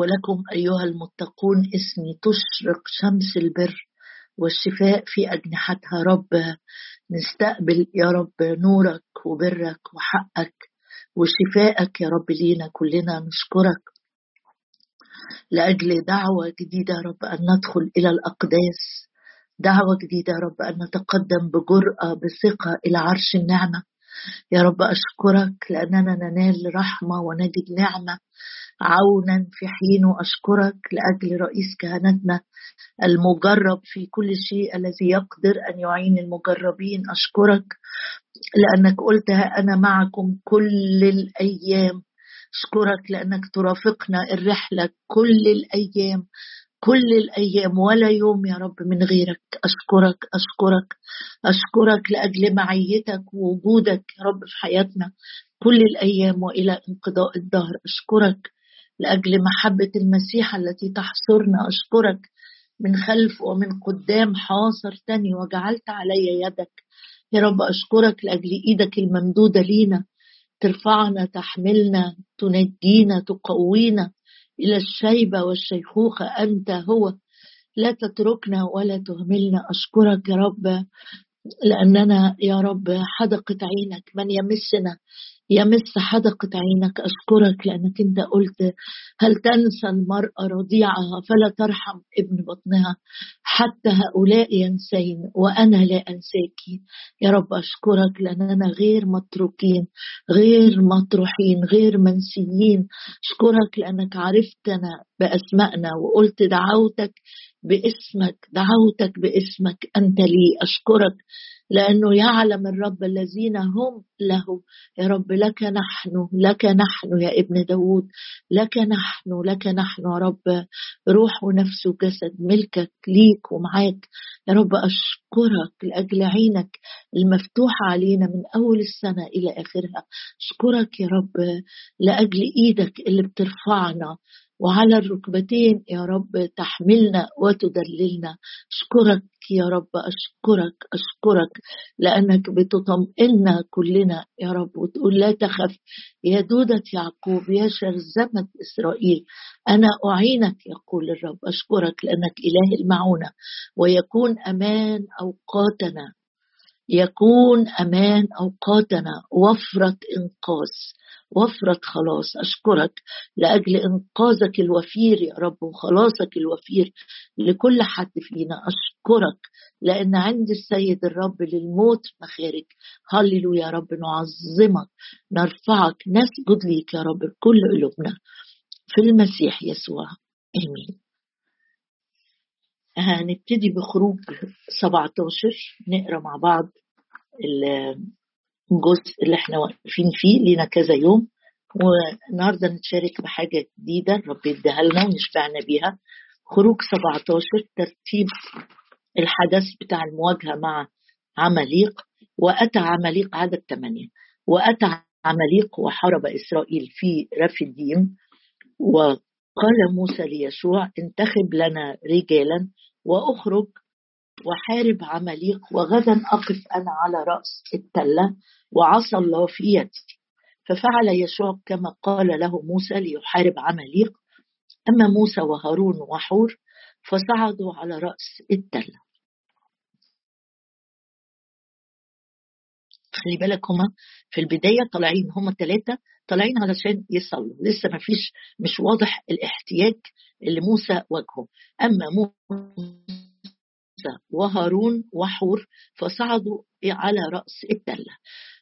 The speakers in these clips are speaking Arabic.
ولكم أيها المتقون اسمي تشرق شمس البر والشفاء في أجنحتها. رب نستقبل يا رب نورك وبرك وحقك وشفائك يا رب لينا كلنا. نشكرك لأجل دعوة جديدة يا رب أن ندخل إلى الأقداس. دعوة جديدة يا رب أن نتقدم بجرأة بثقة إلى عرش النعمة. يا رب أشكرك لأننا ننال رحمة ونجد نعمة. عونا في حين أشكرك لأجل رئيس كهنتنا المجرب في كل شيء الذي يقدر أن يعين المجربين. أشكرك لأنك قلت أنا معكم كل الأيام. أشكرك لأنك ترافقنا الرحلة كل الأيام كل الأيام ولا يوم يا رب من غيرك. أشكرك أشكرك أشكرك لأجل معيتك ووجودك يا رب في حياتنا كل الأيام وإلى انقضاء الدهر. أشكرك لأجل محبة المسيح التي تحصرنا. أشكرك من خلف ومن قدام حاصرتني وجعلت علي يدك. يا رب أشكرك لأجل إيدك الممدودة لينا. ترفعنا تحملنا تنجينا تقوينا إلى الشيبة والشيخوخة. أنت هو. لا تتركنا ولا تهملنا. أشكرك يا رب لأننا يا رب حدقة عينك. من يمسنا يمس حدقة عينك أشكرك لأنك أنت قلت هل تنسى المرأة رضيعها فلا ترحم ابن بطنها حتى هؤلاء ينسين وأنا لا أنساك. يا رب أشكرك لأننا غير متروكين غير مطروحين غير منسيين. أشكرك لأنك عرفتنا بأسمائنا وقلت دعوتك باسمك دعوتك باسمك أنت لي. أشكرك لأنه يعلم الرب الذين هم له. يا رب لك نحن لك نحن يا ابن داود لك نحن لك نحن يا رب. روح ونفس وجسد ملكك ليك ومعاك. يا رب أشكرك لأجل عينك المفتوحة علينا من أول السنة إلى آخرها. أشكرك يا رب لأجل إيدك اللي بترفعنا. وعلى الركبتين يا رب تحملنا وتدللنا. أشكرك يا رب أشكرك أشكرك لأنك بتطمئننا كلنا يا رب. وتقول لا تخف يا دودة يعقوب يا شرذمة إسرائيل أنا أعينك يقول الرب. أشكرك لأنك إله المعونة ويكون أمان أوقاتنا يكون أمان أوقاتنا. وفرة إنقاذ وفرة خلاص أشكرك لأجل إنقاذك الوفير يا رب وخلاصك الوفير لكل حد فينا. أشكرك لأن عند السيد الرب للموت مخارج هللو يا رب نعظمك نرفعك نسجد ليك يا رب بكل قلوبنا. في المسيح يسوع آمين. هنبتدي بخروج 17 نقرأ مع بعض الجزء اللي إحنا واقفين فيه لينا كذا يوم. والنهاردة نتشارك بحاجة جديدة رب يديها لنا ونشبعنا بيها. خروج 17 ترتيب الحدث بتاع المواجهة مع عماليق. واتى عماليق عدد ثمانيه واتى عماليق وحارب إسرائيل في رفديم وقال موسى ليشوع انتخب لنا رجالا وأخرج وحارب عماليق وغدا أقف أنا على رأس التلة وعصى الله في يدي. ففعل يشوع كما قال له موسى ليحارب عماليق أما موسى وهارون وحور فصعدوا على رأس التلة. خلي بالك هما في البداية طالعين هما الثلاثة طالعين علشان يصلوا. لسه ما فيش مش واضح الاحتياج اللي موسى واجهه. أما موسى وهارون وحور فصعدوا على رأس التلة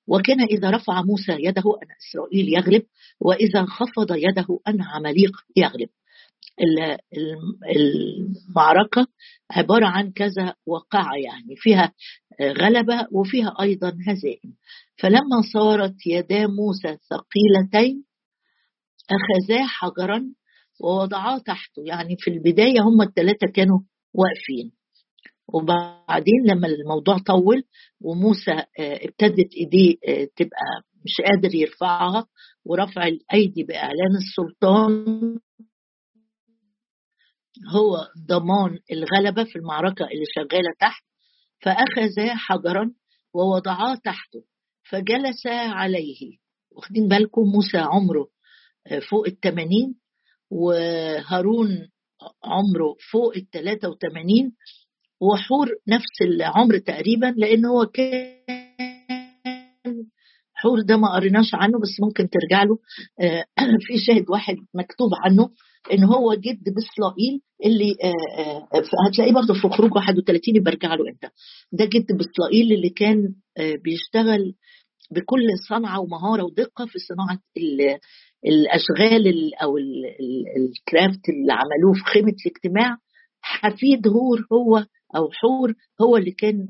وكان إذا رفع موسى يده أن إسرائيل يغلب وإذا خفض يده أن عماليق يغلب. المعركة عبارة عن كذا وقعة يعني فيها غلبة وفيها أيضا هزائم. فلما صارت يدا موسى ثقيلتين أخذا حجرا ووضعاه تحته. يعني في البداية هم الثلاثة كانوا واقفين. وبعدين لما الموضوع طول وموسى آه، ابتدت إيديه آه، تبقى مش قادر يرفعها ورفع الأيدي بإعلان السلطان هو ضمان الغلبة في المعركة اللي شغالة تحت فأخذ حجرا ووضعاه تحته فجلس عليه. واخدين بالكم موسى عمره آه، فوق الثمانين وهارون عمره فوق ال 83 وحور نفس العمر تقريبا لأن هو كان حور ده ما قريناش عنه بس ممكن ترجع له. آه، في شاهد واحد مكتوب عنه إن هو جد بسلائيل اللي آه، آه، هتلاقيه برضه في خروج 31 برجع له أنت. ده جد بسلائيل اللي كان بيشتغل بكل صنعة ومهارة ودقة في صناعة الأشغال أو الكرافت اللي عملوه في خيمة الاجتماع. حفيد هور هو أو حور هو اللي كان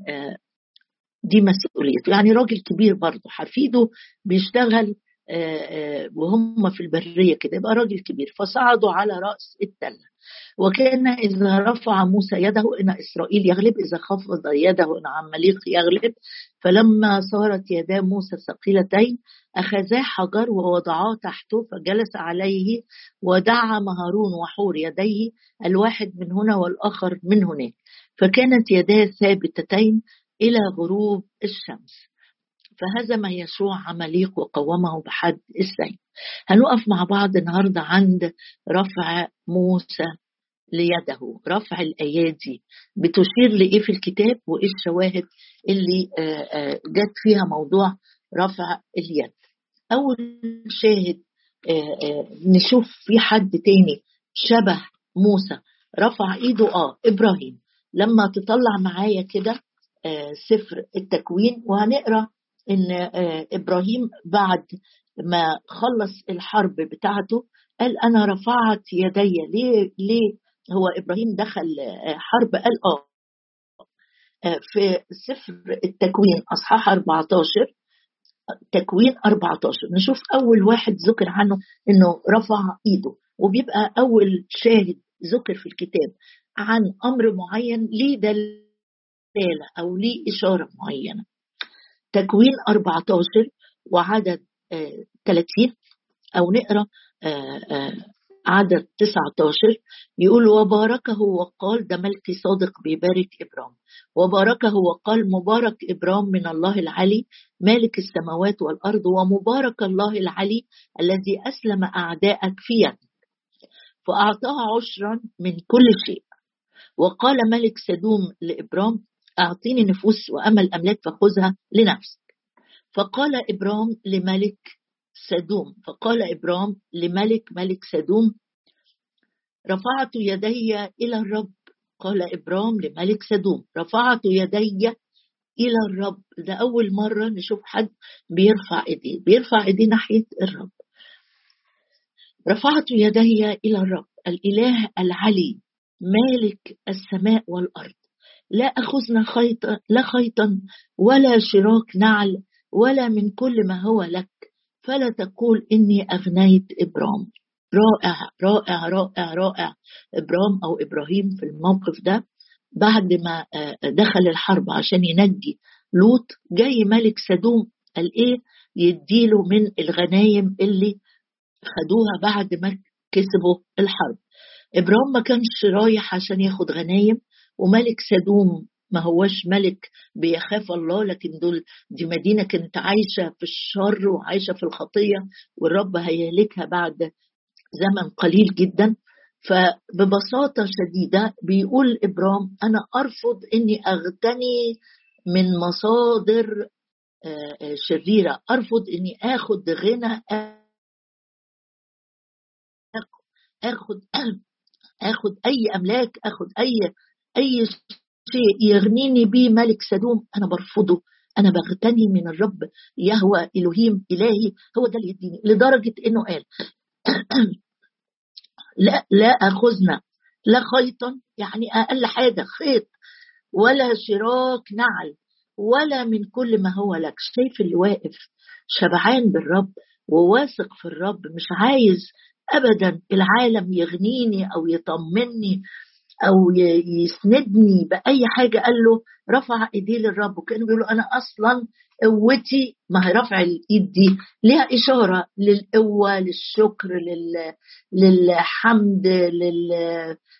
دي مسؤوليته. يعني راجل كبير برضه حفيده بيشتغل وهم في البرية كده يبقى راجل كبير. فصعدوا على رأس التلة. وكان إذا رفع موسى يده إن إسرائيل يغلب إذا خفض يده إن عماليق يغلب. فلما صارت يدا موسى ثقيلتين أخذا حجر ووضعاه تحته فجلس عليه ودعم هارون وحور يديه الواحد من هنا والآخر من هناك. فكانت يداه ثابتتين إلى غروب الشمس فهزم يشوع عمليق وقومه بحد السيف. هنقف مع بعض النهاردة عند رفع موسى ليده. رفع الأيادي بتشير لإيه في الكتاب؟ وإيه الشواهد اللي آه، آه، جت فيها موضوع رفع اليد؟ أول شاهد آه، نشوف في حد تاني شبه موسى رفع إيده آه إبراهيم. لما تطلع معايا كده سفر التكوين وهنقرأ إن إبراهيم بعد ما خلص الحرب بتاعته قال أنا رفعت يدي ليه ليه هو إبراهيم دخل حرب؟ قال آه في سفر التكوين أصحاح 14 تكوين 14 نشوف أول واحد ذكر عنه إنه رفع إيده وبيبقى أول شاهد ذكر في الكتاب. عن أمر معين ليه دلالة أو ليه إشارة معينة. تكوين 14 وعدد 30 أو نقرأ آه، آه، عدد 19 يقول وباركه وقال ده ملكي صادق بيبارك إبرام. وباركه وقال مبارك إبرام من الله العلي مالك السماوات والأرض ومبارك الله العلي الذي أسلم أعداءك في يدك فأعطاه عشرا من كل شيء. وقال ملك سدوم لإبرام أعطيني نفوس وأمل أملاك فخذها لنفسك. فقال إبرام لملك سدوم فقال إبرام لملك ملك سدوم رفعت يدي إلى الرب. قال إبرام لملك سدوم رفعت يدي إلى الرب. ده أول مرة نشوف حد بيرفع إيديه بيرفع إيديه ناحية الرب. رفعت يدي إلى الرب الإله العلي. مالك السماء والأرض. لا أخذنا خيطا لا خيطا ولا شراك نعل ولا من كل ما هو لك. فلا تقول إني أغنيت إبرام. رائع رائع رائع رائع. إبرام أو إبراهيم في الموقف ده بعد ما آه، دخل الحرب عشان ينجي لوط جاي ملك سدوم قال إيه؟ يديله من الغنايم اللي خدوها بعد ما كسبوا الحرب. إبرام ما كانش رايح عشان ياخد غنايم وملك سدوم ما هوش ملك بيخاف الله لكن دول دي مدينة كانت عايشة في الشر وعايشة في الخطية والرب هيهلكها بعد زمن قليل جدا. فببساطة شديدة بيقول ابرام أنا أرفض إني أغتني من مصادر آه، آه، شريرة أرفض إني آخد غنى اخد أي أملاك اخد أي أي شيء يغنيني به ملك سدوم أنا برفضه. أنا بغتني من الرب يهوى إلهيم إلهي هو ده اللي يديني لدرجة إنه قال لا لا أخذنا لا خيطا يعني أقل حاجة خيط ولا شراك نعل ولا من كل ما هو لك. شايف اللي واقف شبعان بالرب وواثق في الرب مش عايز ابدا العالم يغنيني أو يطمني أو يسندني بأي حاجة. قال له رفع إيديه للرب. وكأنه بيقول أنا أصلا قوتي ما هي رفع الإيد دي ليها إشارة للقوة للشكر لل... للحمد لل...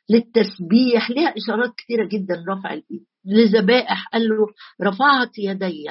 للتسبيح. ليها إشارات كثيره جدا رفع الإيد. لذبائح. قال له رفعت يدي.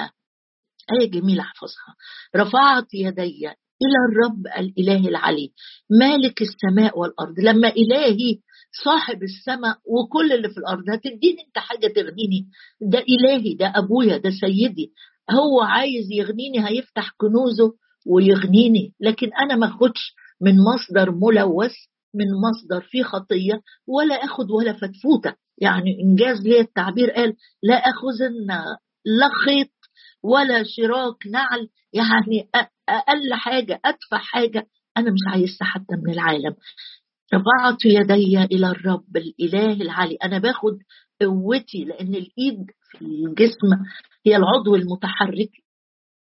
آية جميلة احفظها رفعت يدي. إلى الرب الإله العلي مالك السماء والأرض. لما إلهي صاحب السماء وكل اللي في الأرض هتديني أنت حاجة تغنيني؟ ده إلهي ده أبويا ده سيدي. هو عايز يغنيني هيفتح كنوزه ويغنيني. لكن أنا ما أخدش من مصدر ملوث من مصدر فيه خطية ولا أخد ولا فتفوتة. يعني إنجاز لي التعبير قال لا أخذن لا خيط ولا شراك نعل. يعني أقل حاجة أدفع حاجة. أنا مش عايزها حتى من العالم. رفعت يدي إلى الرب الإله العلي أنا باخد قوتي لأن الإيد في الجسم هي العضو المتحرك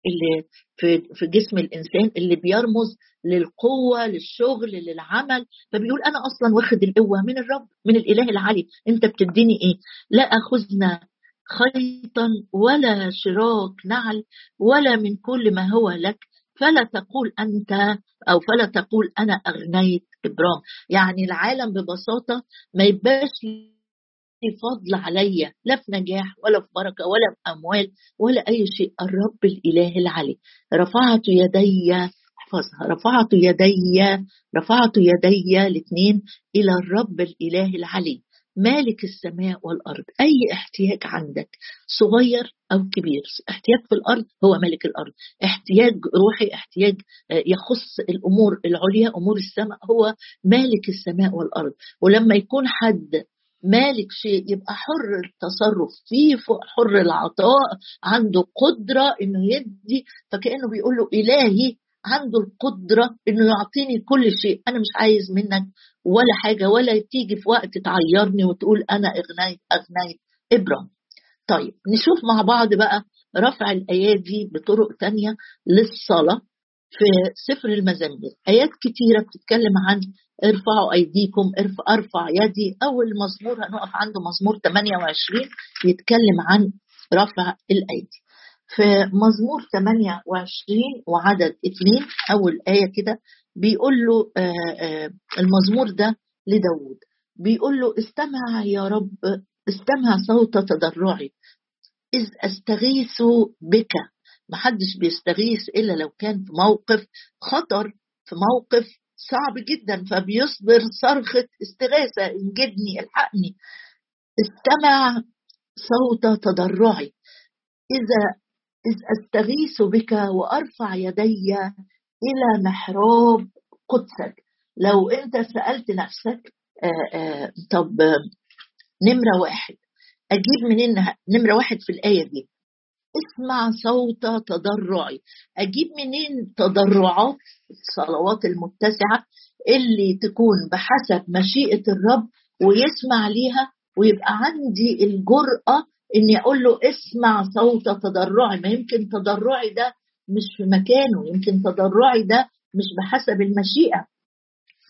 اللي في في جسم الإنسان اللي بيرمز للقوة للشغل للعمل. فبيقول أنا أصلا واخد القوة من الرب من الإله العلي أنت بتديني إيه؟ لا أخذنا خيطا ولا شراك نعل ولا من كل ما هو لك فلا تقول أنت أو فلا تقول أنا أغنيت ابرام يعني العالم ببساطة ما يبقاش فضل عليا لا في نجاح ولا في بركة ولا في أموال ولا أي شيء. الرب الإله العلي رفعت يدي احفظها رفعت يدي رفعت يدي الاثنين إلى الرب الإله العلي. مالك السماء والأرض. أي احتياج عندك صغير أو كبير احتياج في الأرض هو ملك الأرض. احتياج روحي احتياج آه، يخص الأمور العليا أمور السماء هو مالك السماء والأرض. ولما يكون حد مالك شيء يبقى حر التصرف فيه حر العطاء عنده قدرة إنه يدي فكأنه بيقول له إلهي عنده القدرة إنه يعطيني كل شيء. أنا مش عايز منك ولا حاجة ولا تيجي في وقت تعيرني وتقول أنا أغنيت أغنيت. ابرم طيب نشوف مع بعض بقى رفع الآيات دي بطرق تانية للصلاة في سفر المزامير. آيات كتيرة بتتكلم عن ارفعوا أيديكم ارفع أرفع يدي. أول مزمور هنقف عنده مزمور 28 يتكلم عن رفع الأيدي. في مزمور 28 وعدد اثنين أول آية كده بيقول له آه، آه، المزمور ده لداود بيقول له استمع يا رب استمع صوت تضرعي. إذ أستغيث بك. محدش بيستغيث إلا لو كان في موقف خطر في موقف صعب جدا فبيصبر صرخة استغاثة انجدني الحقني. استمع صوت تضرعي. إذا إذ أستغيث بك وأرفع يدي إلى محراب قدسك. لو أنت سألت نفسك آآ آآ طب نمرة واحد. أجيب منين نمرة واحد في الآية دي. اسمع صوت تضرعي. أجيب منين تضرعات الصلوات المتسعة اللي تكون بحسب مشيئة الرب ويسمع ليها ويبقى عندي الجرأة إني أقول له اسمع صوت تضرعي ما يمكن تضرعي ده مش في مكانه يمكن تضرعي ده مش بحسب المشيئة.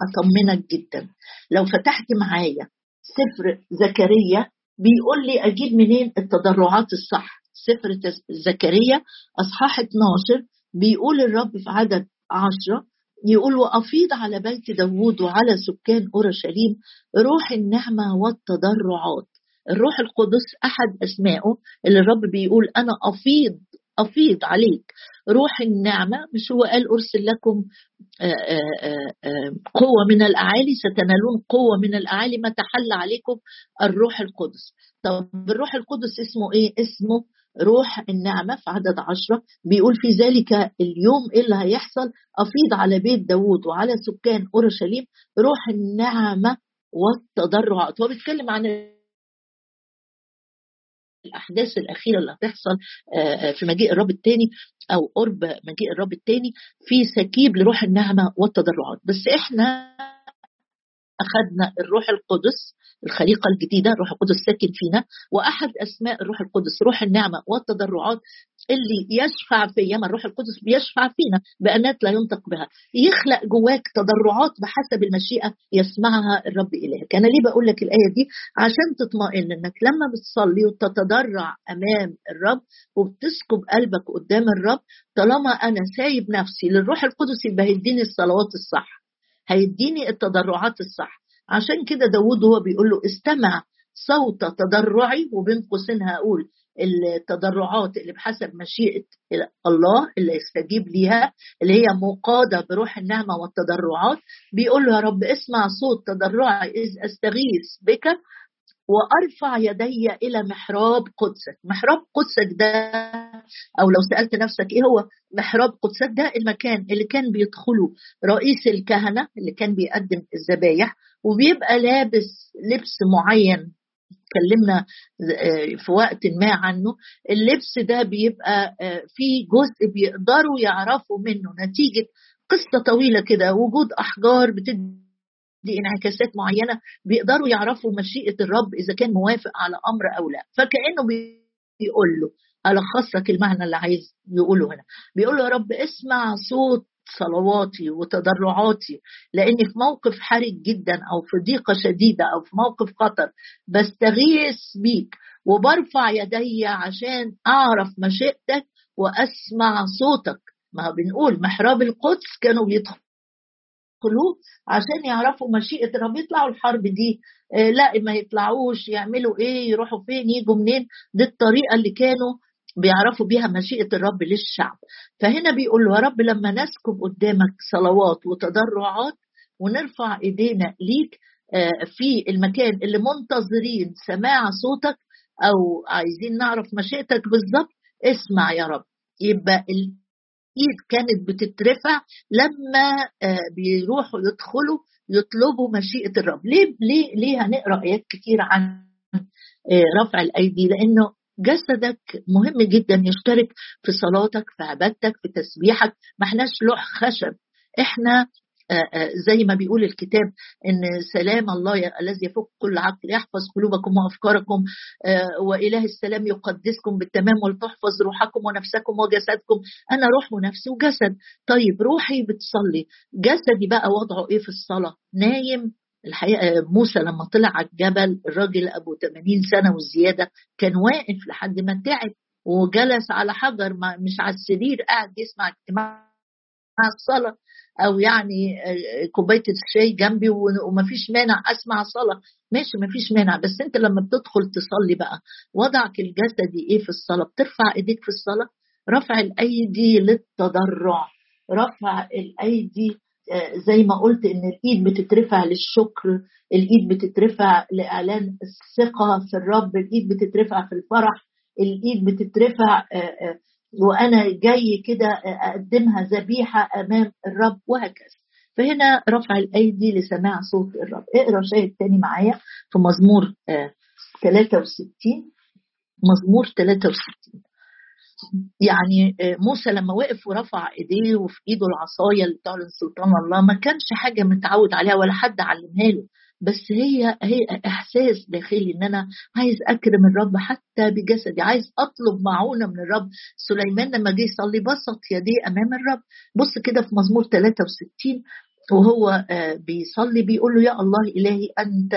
أطمنك جدا. لو فتحت معايا سفر زكريا بيقول لي أجيب منين التضرعات الصح؟ سفر زكريا أصحاح 12 بيقول الرب في عدد 10 يقول وأفيض على بيت داوود وعلى سكان أورشليم روح النعمة والتضرعات. الروح القدس أحد أسمائه اللي الرب بيقول أنا أفيض أفيض عليك. روح النعمة مش هو قال أرسل لكم آه، آه، آه، قوة من الأعالي؟ ستنالون قوة من الأعالي. ما تحل عليكم الروح القدس. طب الروح القدس اسمه إيه؟ اسمه روح النعمة في عدد عشرة. بيقول في ذلك اليوم إيه اللي هيحصل؟ أفيض على بيت داود وعلى سكان أورشليم. روح النعمة والتضرعات هو بيتكلم عن الأحداث الأخيرة اللي هتحصل آه، في مجيء الرب الثاني أو قرب مجيء الرب الثاني في سكيب لروح النعمه والتضرعات. بس إحنا أخذنا الروح القدس الخليقة الجديدة الروح القدس ساكن فينا وأحد أسماء الروح القدس روح النعمة والتضرعات اللي يشفع فيا ما الروح القدس بيشفع فينا بأنات لا ينطق بها. يخلق جواك تضرعات بحسب المشيئة يسمعها الرب إلهك. أنا ليه بقول لك الآية دي؟ عشان تطمئن أنك لما بتصلي وتتضرع أمام الرب وبتسكب قلبك قدام الرب طالما أنا سايب نفسي للروح القدس يبقى هيديني الصلوات الصح. هيديني التضرعات الصح. عشان كده داود هو بيقول له استمع صوت تضرعي وبين قوسين هقول التضرعات اللي بحسب مشيئة الله اللي يستجيب ليها اللي هي مقادة بروح النعمة والتضرعات. بيقول له يا رب اسمع صوت تضرعي إذ أستغيث بك وأرفع يدي إلى محراب قدسك. محراب قدسك ده أو لو سألت نفسك إيه هو محراب قدسك ده المكان اللي كان بيدخله رئيس الكهنة اللي كان بيقدم الذبايح وبيبقى لابس لبس معين. اتكلمنا آه، في وقت ما عنه. اللبس ده بيبقى آه، فيه جزء بيقدروا يعرفوا منه نتيجة قصة طويلة كده وجود أحجار بتدي دي انعكاسات معينة بيقدروا يعرفوا مشيئة الرب إذا كان موافق على أمر أو لا. فكأنه بيقول له ألخص لك المعنى اللي عايز يقوله هنا. بيقول له يا رب اسمع صوت صلواتي وتضرعاتي لأني في موقف حرج جدا أو في ضيقة شديدة أو في موقف خطر بستغيث بيك وبرفع يدي عشان أعرف مشيئتك وأسمع صوتك. ما بنقول محراب القدس كانوا بيدخلوا عشان يعرفوا مشيئة الرب يطلعوا الحرب دي. آه لا ما يطلعوش يعملوا إيه يروحوا فين يجوا منين. دي الطريقة اللي كانوا بيعرفوا بيها مشيئة الرب للشعب. فهنا بيقول يا رب لما نسكب قدامك صلوات وتضرعات ونرفع إيدينا ليك آه في المكان اللي منتظرين سماع صوتك أو عايزين نعرف مشيئتك بالظبط اسمع يا رب. يبقى ايد كانت بتترفع لما آه، بيروحوا يدخلوا يطلبوا مشيئة الرب. ليه ليه ليه هنقرأ آيات كتير عن آه، رفع الأيدي؟ لأنه جسدك مهم جدا يشترك في صلاتك في عبادتك في تسبيحك. ما احناش لوح خشب. إحنا آه، آه، زي ما بيقول الكتاب إن سلام الله الذي يفوق كل عقل يحفظ قلوبكم وأفكاركم آه، وإله السلام يقدسكم بالتمام ولتحفظ روحكم ونفسكم وجسدكم. أنا روح ونفس وجسد. طيب روحي بتصلي. جسدي بقى وضعه إيه في الصلاة؟ نايم الحقيقة موسى لما طلع على الجبل الراجل أبو 80 سنة وزيادة كان واقف لحد ما تعب وجلس على حجر مش على السرير قاعد يسمع اجتماع الصلاه أو يعني آه، كوباية الشاي جنبي ومفيش مانع أسمع صلاة. ماشي مفيش مانع بس أنت لما بتدخل تصلي بقى وضعك الجسدي إيه في الصلاة؟ بترفع إيديك في الصلاة؟ رفع الأيدي للتضرع رفع الأيدي زي ما قلت إن الإيد بتترفع للشكر الإيد بتترفع لإعلان الثقة في الرب الإيد بتترفع في الفرح الإيد بتترفع آه، وأنا جاي كده أقدمها ذبيحة أمام الرب وهكذا. فهنا رفع الأيدي لسماع صوت الرب. اقرأ شاهد تاني معايا في مزمور 63 آه، مزمور 63 يعني آه، موسى لما وقف ورفع إيديه وفي إيده العصاية اللي بتعلن سلطان الله ما كانش حاجة متعود عليها ولا حد علمها له. بس هي هي إحساس داخلي إن أنا عايز أكرم الرب حتى بجسدي عايز أطلب معونة من الرب. سليمان لما جه يصلي بسط يديه أمام الرب. بص كده في مزمور 63 وهو آه، بيصلي بيقول له يا الله إلهي أنت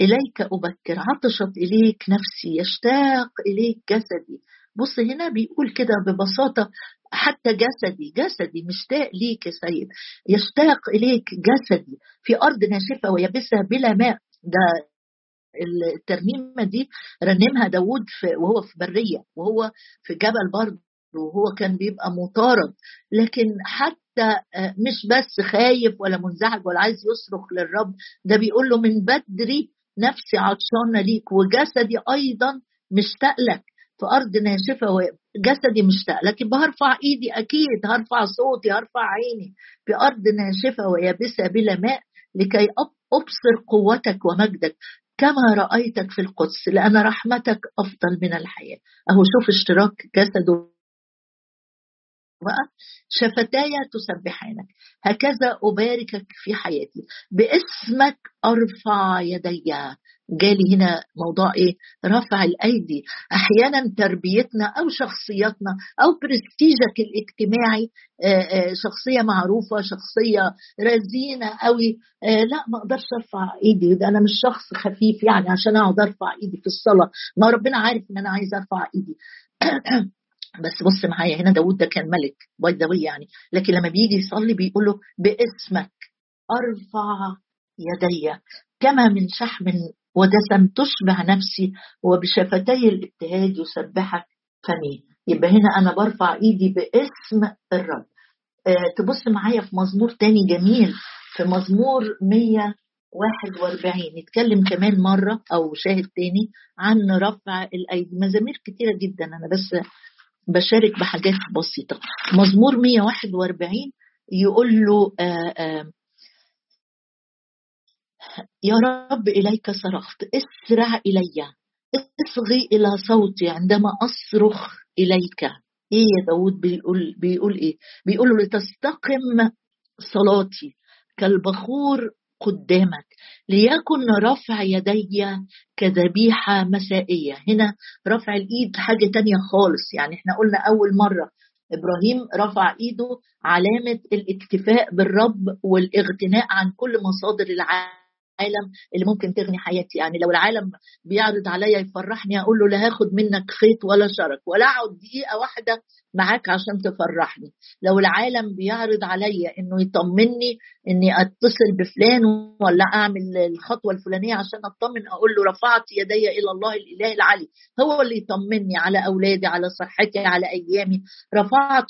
إليك أبكر عطشت إليك نفسي يشتاق إليك جسدي. بص هنا بيقول كده ببساطة حتى جسدي جسدي مشتاق ليك يا سيد يشتاق اليك جسدي في أرض ناشفة ويابسه بلا ماء. ده الترنيمة دي رنمها داود في وهو في برية وهو في جبل برضه وهو كان بيبقى مطارد. لكن حتى آه، مش بس خايف ولا منزعج ولا عايز يصرخ للرب ده بيقول له من بدري نفسي عطشانة ليك وجسدي أيضا مشتاق لك. في أرض ناشفة وجسدي مشتاق لكن بهرفع إيدي أكيد هرفع صوتي هرفع عيني في ارض ناشفة ويابسة بلا ماء لكي أبصر قوتك ومجدك كما رأيتك في القدس لأن رحمتك أفضل من الحياة. أهو شوف اشتراك جسده. بقى شفتاي تسبحانك. هكذا أباركك في حياتي. باسمك أرفع يدي. جالي هنا موضوع إيه؟ رفع الأيدي. أحيانا تربيتنا أو شخصياتنا أو برستيجك الاجتماعي شخصية معروفة شخصية رزينة قوي لا ما أقدرش أرفع إيدي. ده أنا مش شخص خفيف يعني عشان أقعد أرفع إيدي في الصلاة. ما ربنا عارف إن أنا عايز أرفع إيدي. بس بص معايا هنا داود ده كان ملك باي يعني. لكن لما بيجي يصلي بيقول له باسمك أرفع يدي. كما من شحم ودسم تشبع نفسي وبشفتي الابتهاج يسبحك فمي يبقى هنا أنا برفع إيدي باسم الرب. آه تبص معايا في مزمور تاني جميل في مزمور 141 نتكلم كمان مرة أو شاهد تاني عن رفع الأيدي. مزامير كتيرة جدا. أنا بس بشارك بحاجات بسيطة. مزمور 141 يقول له آآ آآ يا رب إليك صرخت. اسرع إلي. اصغي إلى صوتي عندما أصرخ إليك. إيه يا داود بيقول, بيقول إيه؟ بيقول لتستقم صلاتي كالبخور قدامك. ليكن رفع يدي كذبيحة مسائية. هنا رفع الإيد حاجة تانية خالص. يعني إحنا قلنا أول مرة إبراهيم رفع إيده علامة الاكتفاء بالرب والاغتناء عن كل مصادر العالم. العالم اللي ممكن تغني حياتي. يعني لو العالم بيعرض عليا يفرحني أقول له لا هاخد منك خيط ولا شرك ولا أقعد دقيقة واحدة معاك عشان تفرحني. لو العالم بيعرض عليا إنه يطمني إني أتصل بفلان ولا أعمل الخطوة الفلانية عشان أطمن أقول له رفعت يدي إلى الله الإله العلي. هو اللي يطمني على أولادي على صحتي على أيامي. رفعت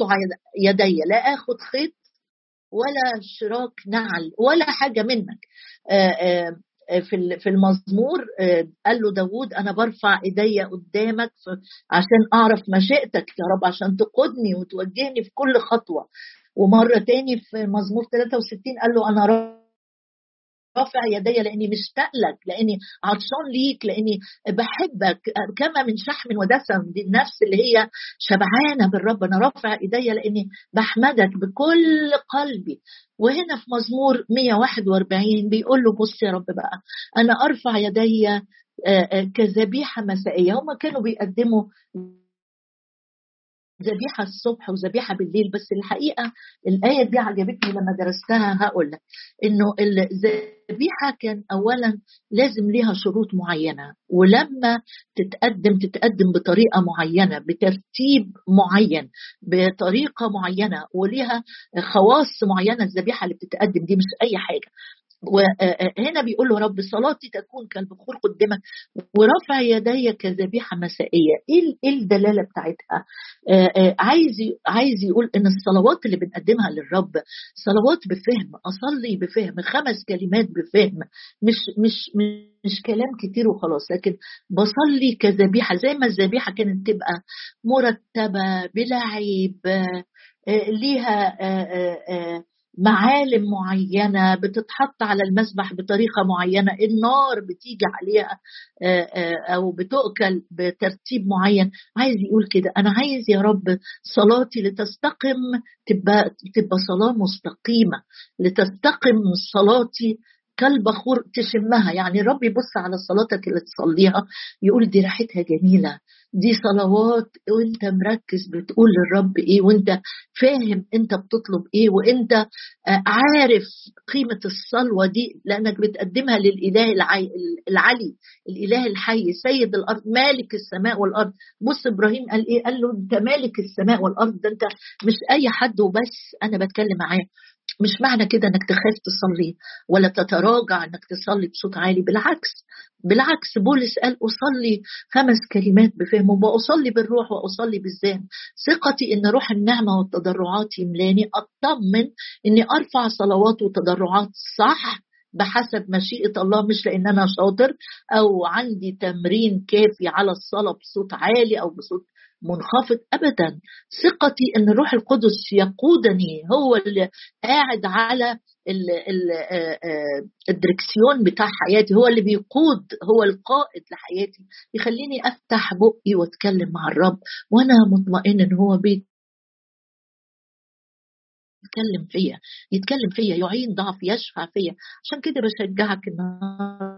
يدي لا أخد خيط ولا شراك نعل ولا حاجة منك. آه، آه، في في المزمور آه، قال له داوود أنا برفع إيديا قدامك عشان أعرف مشيئتك يا رب عشان تقودني وتوجهني في كل خطوة. ومرة تاني في مزمور 63 قال له أنا رافع يدي لأني مشتاق لك لأني عطشان ليك لأني بحبك كما من شحم ودسم دي النفس اللي هي شبعانة بالرب. أنا رافع إيدي لأني بحمدك بكل قلبي. وهنا في مزمور 141 بيقول له بص يا رب بقى أنا أرفع يدي آه، آه، كذبيحة مسائية. هم كانوا بيقدموا ذبيحه الصبح وذبيحة بالليل بس الحقيقة الآية دي عجبتني لما درستها. هقول لك إنه الذبيحة كان اولا لازم ليها شروط معينة ولما تتقدم تتقدم بطريقة معينة بترتيب معين بطريقة معينة وليها خواص معينة الذبيحة اللي بتتقدم دي مش أي حاجة. وهنا بيقول له رب صلاتي تكون كالبخور قدامك ورفع يدي كذبيحه مسائية. إيه, إيه الدلالة بتاعتها؟ عايز عايز يقول إن الصلوات اللي بنقدمها للرب صلوات بفهم أصلي بفهم خمس كلمات بفهم مش مش مش كلام كتير وخلاص لكن بصلي كذبيحة زي ما الذبيحة كانت تبقى مرتبة بلا عيب ليها معالم معينة بتتحط على المسبح بطريقة معينة النار بتيجي عليها أو بتؤكل بترتيب معين. عايز يقول كده أنا عايز يا رب صلاتي لتستقم تبقى تبقى صلاة مستقيمة لتستقم صلاتي كالبخور تشمها. يعني الرب يبص على صلاتك اللي تصليها يقول دي ريحتها جميلة. دي صلوات وانت مركز بتقول للرب إيه وانت فاهم انت بتطلب إيه وانت آه، عارف قيمة الصلوة دي لأنك بتقدمها للإله العلي الإله الحي سيد الأرض مالك السماء والأرض. بص إبراهيم قال إيه؟ قال له أنت مالك السماء والأرض؟ ده أنت مش أي حد وبس. أنا بتكلم معاه. مش معنى كده إنك تخاف تصلي ولا تتراجع إنك تصلي بصوت عالي بالعكس بالعكس بولس قال أصلي خمس كلمات بفهم وأصلي بالروح وأصلي بالذهن. ثقتي إن روح النعمة والتضرعات يملاني أطمن إني أرفع صلوات وتضرعات صح بحسب مشيئة الله مش لأن أنا شاطر أو عندي تمرين كافي على الصلاة بصوت عالي أو بصوت منخفض ابدا. ثقتي أن الروح القدس يقودني هو اللي قاعد على الدركسيون بتاع حياتي هو اللي بيقود هو القائد لحياتي يخليني أفتح بقي وأتكلم مع الرب وأنا مطمئن إن هو بيت يتكلم فيا يتكلم فيا يعين ضعف يشفع فيا. عشان كده بشجعك النهارده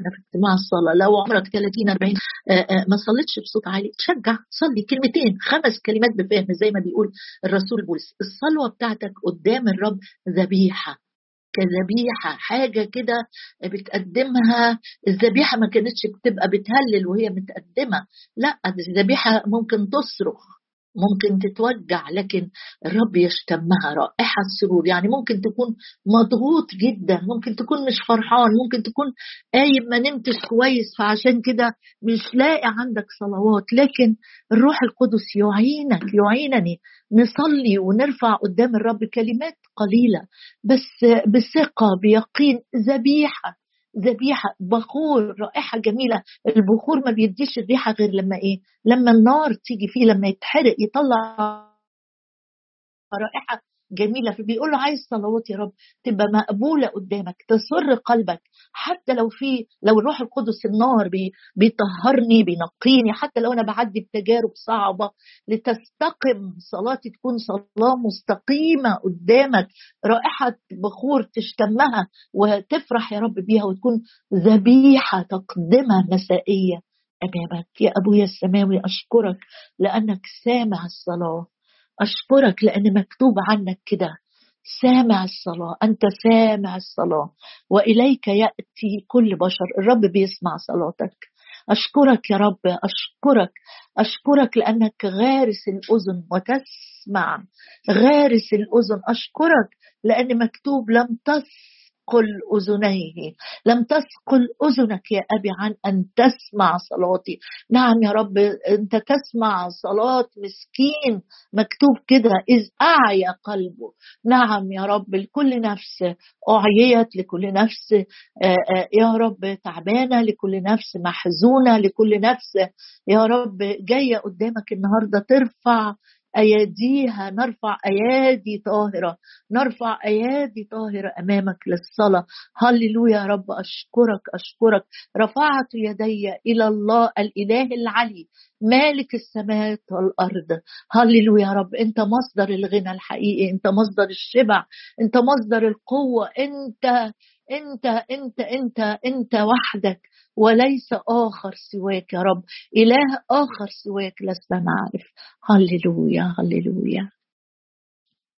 إحنا في اجتماع الصلاة. لو عمرك 30 40 آه، آه، ما صليتش بصوت عالي. تشجع صلي كلمتين خمس كلمات بفهم زي ما بيقول الرسول بولس. الصلوة بتاعتك قدام الرب ذبيحة. كذبيحة حاجة كده بتقدمها. الذبيحة ما كانتش بتبقى بتهلل وهي متقدمة. لا الذبيحة ممكن تصرخ. ممكن تتوجع لكن الرب يشتمها رائحة السرور يعني ممكن تكون مضغوط جدا ممكن تكون مش فرحان ممكن تكون قايم ما نمتش كويس فعشان كده مش لاقي عندك صلوات. لكن الروح القدس يعينك يعينني. نصلي ونرفع قدام الرب كلمات قليلة بس بثقة بيقين ذبيحة. ذبيحة بخور رائحة جميلة. البخور ما بيديش الريحة غير لما إيه؟ لما النار تيجي فيه لما يتحرق يطلع رائحة. جميلة فبيقول له عايز صلوات يا رب تبقى مقبولة قدامك تسر قلبك حتى لو في لو الروح القدس النار بي بيطهرني بينقيني حتى لو أنا بعدي بتجارب صعبة لتستقم. صلاتي تكون صلاة مستقيمة قدامك رائحة بخور تشتمها وتفرح يا رب بيها وتكون ذبيحة تقدمة مسائية أمامك. يا أبويا السماوي أشكرك لأنك سامع الصلاة. أشكرك لأن مكتوب عنك كده. سامع الصلاة أنت سامع الصلاة. وإليك يأتي كل بشر الرب بيسمع صلاتك. أشكرك يا رب أشكرك أشكرك لأنك غارس الأذن وتسمع. غارس الأذن أشكرك لأن مكتوب لم تس تثقل أذنيه. لم تثقل أذنك يا أبي عن أن تسمع صلاتي. نعم يا رب أنت تسمع صلاه مسكين مكتوب كده إذ أعيا قلبه. نعم يا رب لكل نفس أعيت لكل نفس يا رب تعبانة لكل نفس محزونة لكل نفس يا رب جاية قدامك النهارده ترفع أياديها نرفع أيادي طاهرة نرفع أيادي طاهرة أمامك للصلاة. هللويا يا رب أشكرك أشكرك. رفعت يدي إلى الله الإله العلي مالك السماوات والأرض. هللويا يا رب أنت مصدر الغنى الحقيقي أنت مصدر الشبع أنت مصدر القوة أنت أنت أنت أنت أنت وحدك وليس آخر سواك يا رب. إله آخر سواك لست نعرف. هللويا هللويا.